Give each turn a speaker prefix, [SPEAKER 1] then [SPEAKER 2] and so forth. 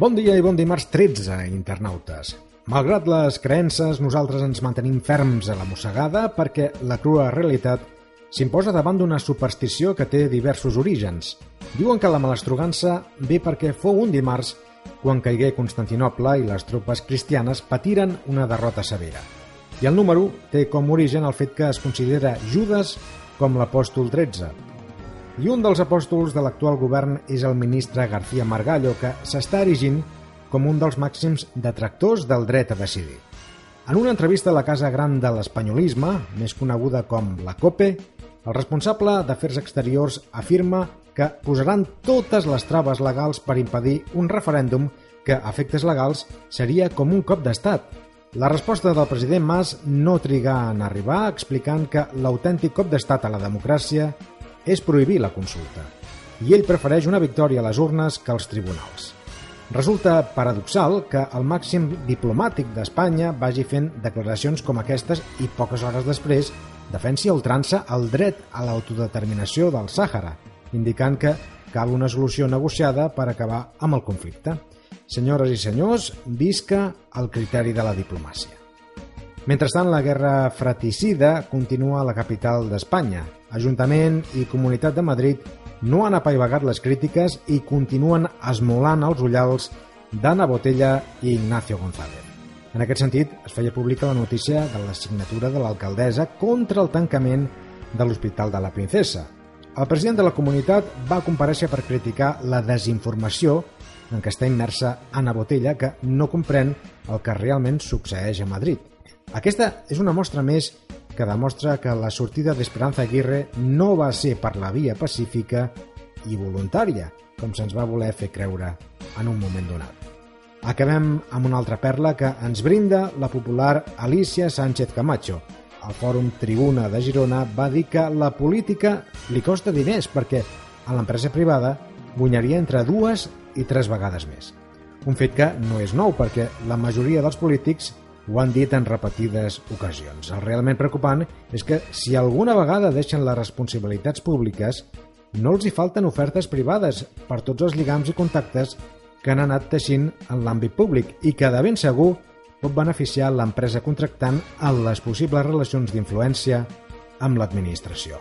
[SPEAKER 1] Bon dia i bon dimarts 13, internautes. Malgrat les creences, nosaltres ens mantenim ferms a la mossegada perquè la crua realitat s'imposa davant d'una superstició que té diversos orígens. Diuen que la malastrugança ve perquè fou un dimarts quan caigué Constantinople i les tropes cristianes patiren una derrota severa. I el número té com origen el fet que es considera Judes com l'apòstol 13, i un dels apòstols de l'actual govern és el ministre García Margallo, que s'està erigint com un dels màxims detractors del dret a decidir. En una entrevista a la Casa Gran de l'Espanyolisme, més coneguda com la COPE, el responsable d'Afers Exteriors afirma que posaran totes les traves legals per impedir un referèndum que, a efectes legals, seria com un cop d'estat. La resposta del president Mas no triga en arribar explicant que l'autèntic cop d'estat a la democràcia és prohibir la consulta, i ell prefereix una victòria a les urnes que als tribunals. Resulta paradoxal que el màxim diplomàtic d'Espanya vagi fent declaracions com aquestes i poques hores després defensi a ultrança el dret a l'autodeterminació del Sàhara, indicant que cal una solució negociada per acabar amb el conflicte. Senyores i senyors, visca el criteri de la diplomàcia. Mentrestant, la guerra fratricida continua a la capital d'Espanya. Ajuntament i Comunitat de Madrid no han apaivagat les crítiques i continuen esmolant els ullals d'Anna Botella i Ignacio González. En aquest sentit, es feia pública la notícia de la signatura de l'alcaldessa contra el tancament de l'Hospital de la Princesa. El president de la comunitat va compareixer per criticar la desinformació en què està immersa Anna Botella, que no comprèn el que realment succeeix a Madrid. Aquesta és una mostra més que demostra que la sortida d'Esperanza Aguirre no va ser per la via pacífica i voluntària, com se'ns va voler fer creure en un moment donat. Acabem amb una altra perla que ens brinda la popular Alicia Sánchez Camacho. El Fòrum Tribuna de Girona va dir que la política li costa diners perquè a l'empresa privada guanyaria entre dues i tres vegades més. Un fet que no és nou perquè la majoria dels polítics ho han dit en repetides ocasions. El realment preocupant és que si alguna vegada deixen les responsabilitats públiques, no els hi falten ofertes privades per tots els lligams i contactes que han anat teixint en l'àmbit públic i que de ben segur pot beneficiar l'empresa contractant en les possibles relacions d'influència amb l'administració.